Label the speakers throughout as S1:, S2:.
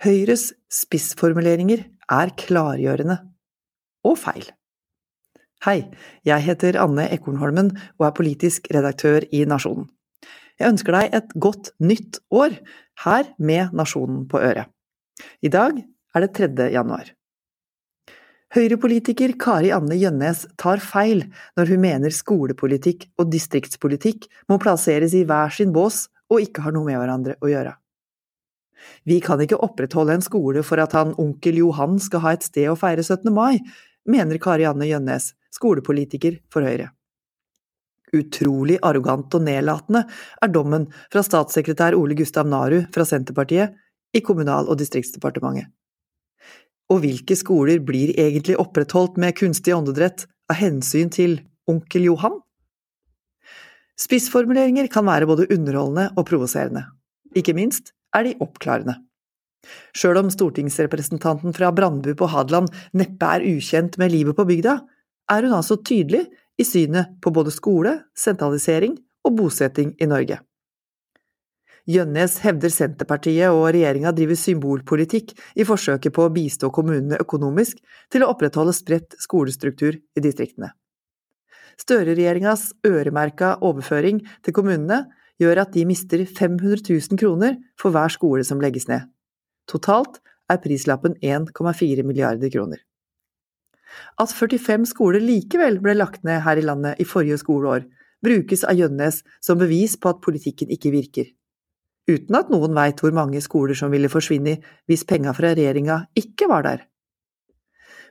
S1: Høyres spissformuleringer er klargjørende og feil. Hei, jeg heter Anne Ekornholmen og er politisk redaktør i Nasjonen. Jeg ønsker deg et godt nytt år, her med Nasjonen på øret. I dag er det 3. januar. Høyrepolitiker Kari Anne Gjønnes tar feil når hun mener skolepolitikk og distriktspolitikk må plasseres i hver sin bås og ikke har noe med hverandre å gjøre. Vi kan ikke opprettholde en skole for at han onkel Johan skal ha et sted å feire 17. mai, mener Kari Anne Gjønnes, skolepolitiker for Høyre. Utrolig arrogant og nedlatende er dommen fra statssekretær Ole Gustav Naru fra Senterpartiet i Kommunal- og distriktsdepartementet. Og hvilke skoler blir egentlig opprettholdt med kunstig åndedrett av hensyn til onkel Johan? Spissformuleringer kan være både underholdende og provoserende. Ikke minst er de oppklarende. Sjøl om stortingsrepresentanten fra Brandbu på Hadeland neppe er ukjent med livet på bygda, er hun altså tydelig i synet på både skole, sentralisering og bosetting i Norge. Gjønnes hevder Senterpartiet og regjeringa driver symbolpolitikk i forsøket på å bistå kommunene økonomisk til å opprettholde spredt skolestruktur i distriktene. Støre-regjeringas øremerka overføring til kommunene gjør at de mister 500 000 kroner for hver skole som legges ned. Totalt er prislappen 1,4 milliarder kroner. At 45 skoler likevel ble lagt ned her i landet i forrige skoleår, brukes av Gjønnes som bevis på at politikken ikke virker uten at noen veit hvor mange skoler som ville forsvinne hvis penga fra regjeringa ikke var der.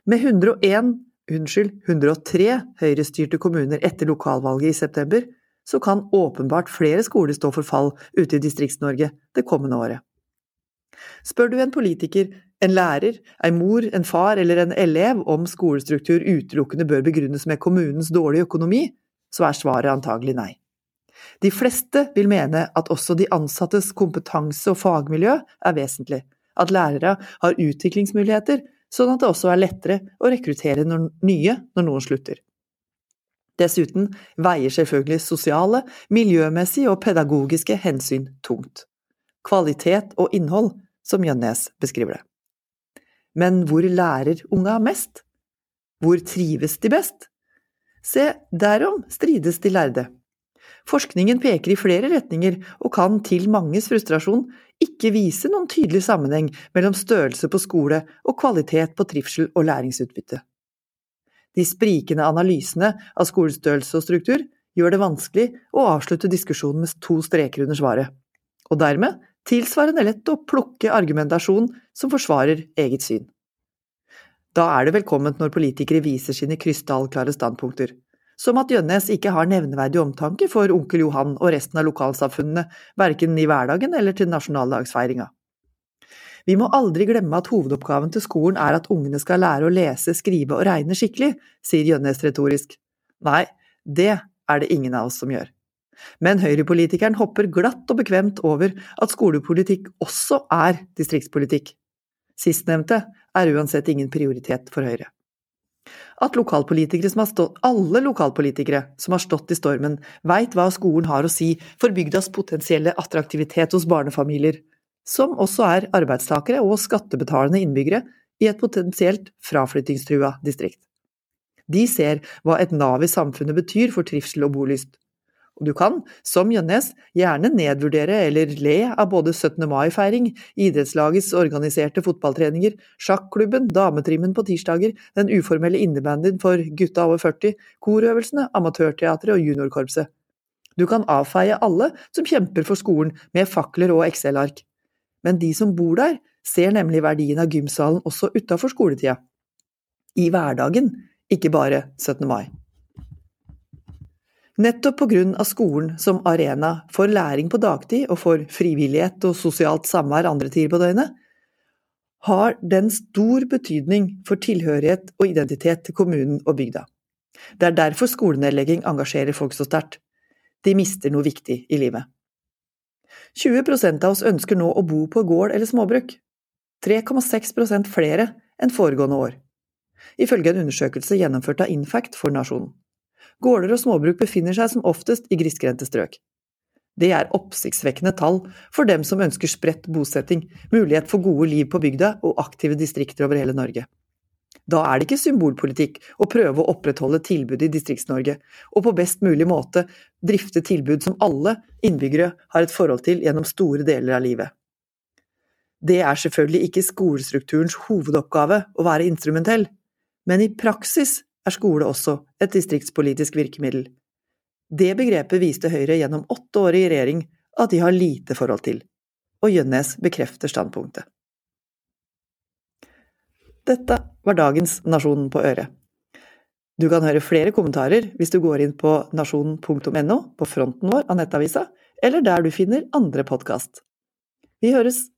S1: Med 101, unnskyld, 103 høyrestyrte kommuner etter lokalvalget i september, så kan åpenbart flere skoler stå for fall ute i Distrikts-Norge det kommende året. Spør du en politiker, en lærer, en mor, en far eller en elev om skolestruktur utelukkende bør begrunnes med kommunens dårlige økonomi, så er svaret antagelig nei. De fleste vil mene at også de ansattes kompetanse og fagmiljø er vesentlig, at lærere har utviklingsmuligheter, sånn at det også er lettere å rekruttere nye når noen slutter. Dessuten veier selvfølgelig sosiale, miljømessige og pedagogiske hensyn tungt. Kvalitet og innhold, som Jønnes beskriver det. Men hvor lærer unga mest? Hvor trives de best? Se, derom strides de lærde. Forskningen peker i flere retninger og kan til manges frustrasjon ikke vise noen tydelig sammenheng mellom størrelse på skole og kvalitet på trivsel og læringsutbytte. De sprikende analysene av skolestørrelse og struktur gjør det vanskelig å avslutte diskusjonen med to streker under svaret, og dermed tilsvarende lett å plukke argumentasjon som forsvarer eget syn. Da er det velkomment når politikere viser sine krystallklare standpunkter, som at Gjønnes ikke har nevneverdig omtanke for onkel Johan og resten av lokalsamfunnene, verken i hverdagen eller til nasjonaldagsfeiringa. Vi må aldri glemme at hovedoppgaven til skolen er at ungene skal lære å lese, skrive og regne skikkelig, sier Gjønnes retorisk. Nei, det er det ingen av oss som gjør. Men høyrepolitikeren hopper glatt og bekvemt over at skolepolitikk også er distriktspolitikk. Sistnevnte er uansett ingen prioritet for Høyre at lokalpolitikere stått, alle lokalpolitikere som har stått i stormen, veit hva skolen har å si for bygdas potensielle attraktivitet hos barnefamilier, som også er arbeidstakere og skattebetalende innbyggere i et potensielt fraflyttingstrua distrikt. De ser hva et nav i samfunnet betyr for trivsel og bolyst, og du kan, som Gjønnes, gjerne nedvurdere eller le av både 17. mai-feiring, idrettslagets organiserte fotballtreninger, sjakklubben, dametrimmen på tirsdager, den uformelle innebandyen for gutta over 40, korøvelsene, amatørteatret og juniorkorpset. Du kan avfeie alle som kjemper for skolen med fakler og Excel-ark. Men de som bor der, ser nemlig verdien av gymsalen også utafor skoletida. I hverdagen, ikke bare 17. mai. Nettopp på grunn av skolen som arena for læring på dagtid og for frivillighet og sosialt samvær andre tider på døgnet, har den stor betydning for tilhørighet og identitet til kommunen og bygda. Det er derfor skolenedlegging engasjerer folk så sterkt. De mister noe viktig i livet. 20% av oss ønsker nå å bo på gård eller småbruk. 3,6% flere enn foregående år. Ifølge en undersøkelse gjennomført av Infact for Nasjonen. Gårder og småbruk befinner seg som oftest i grisgrendte strøk. Det er oppsiktsvekkende tall for dem som ønsker spredt bosetting, mulighet for gode liv på bygda og aktive distrikter over hele Norge. Da er det ikke symbolpolitikk å prøve å opprettholde tilbudet i Distrikts-Norge, og på best mulig måte drifte tilbud som alle innbyggere har et forhold til gjennom store deler av livet. Det er selvfølgelig ikke skolestrukturens hovedoppgave å være instrumentell, men i praksis er skole også et distriktspolitisk virkemiddel. Det begrepet viste Høyre gjennom åtte år i regjering at de har lite forhold til, og Gjønnes bekrefter standpunktet. Dette var dagens Nasjonen på øret. Du kan høre flere kommentarer hvis du går inn på nasjonen.no på fronten vår av nettavisa, eller der du finner andre podkast. Vi høres!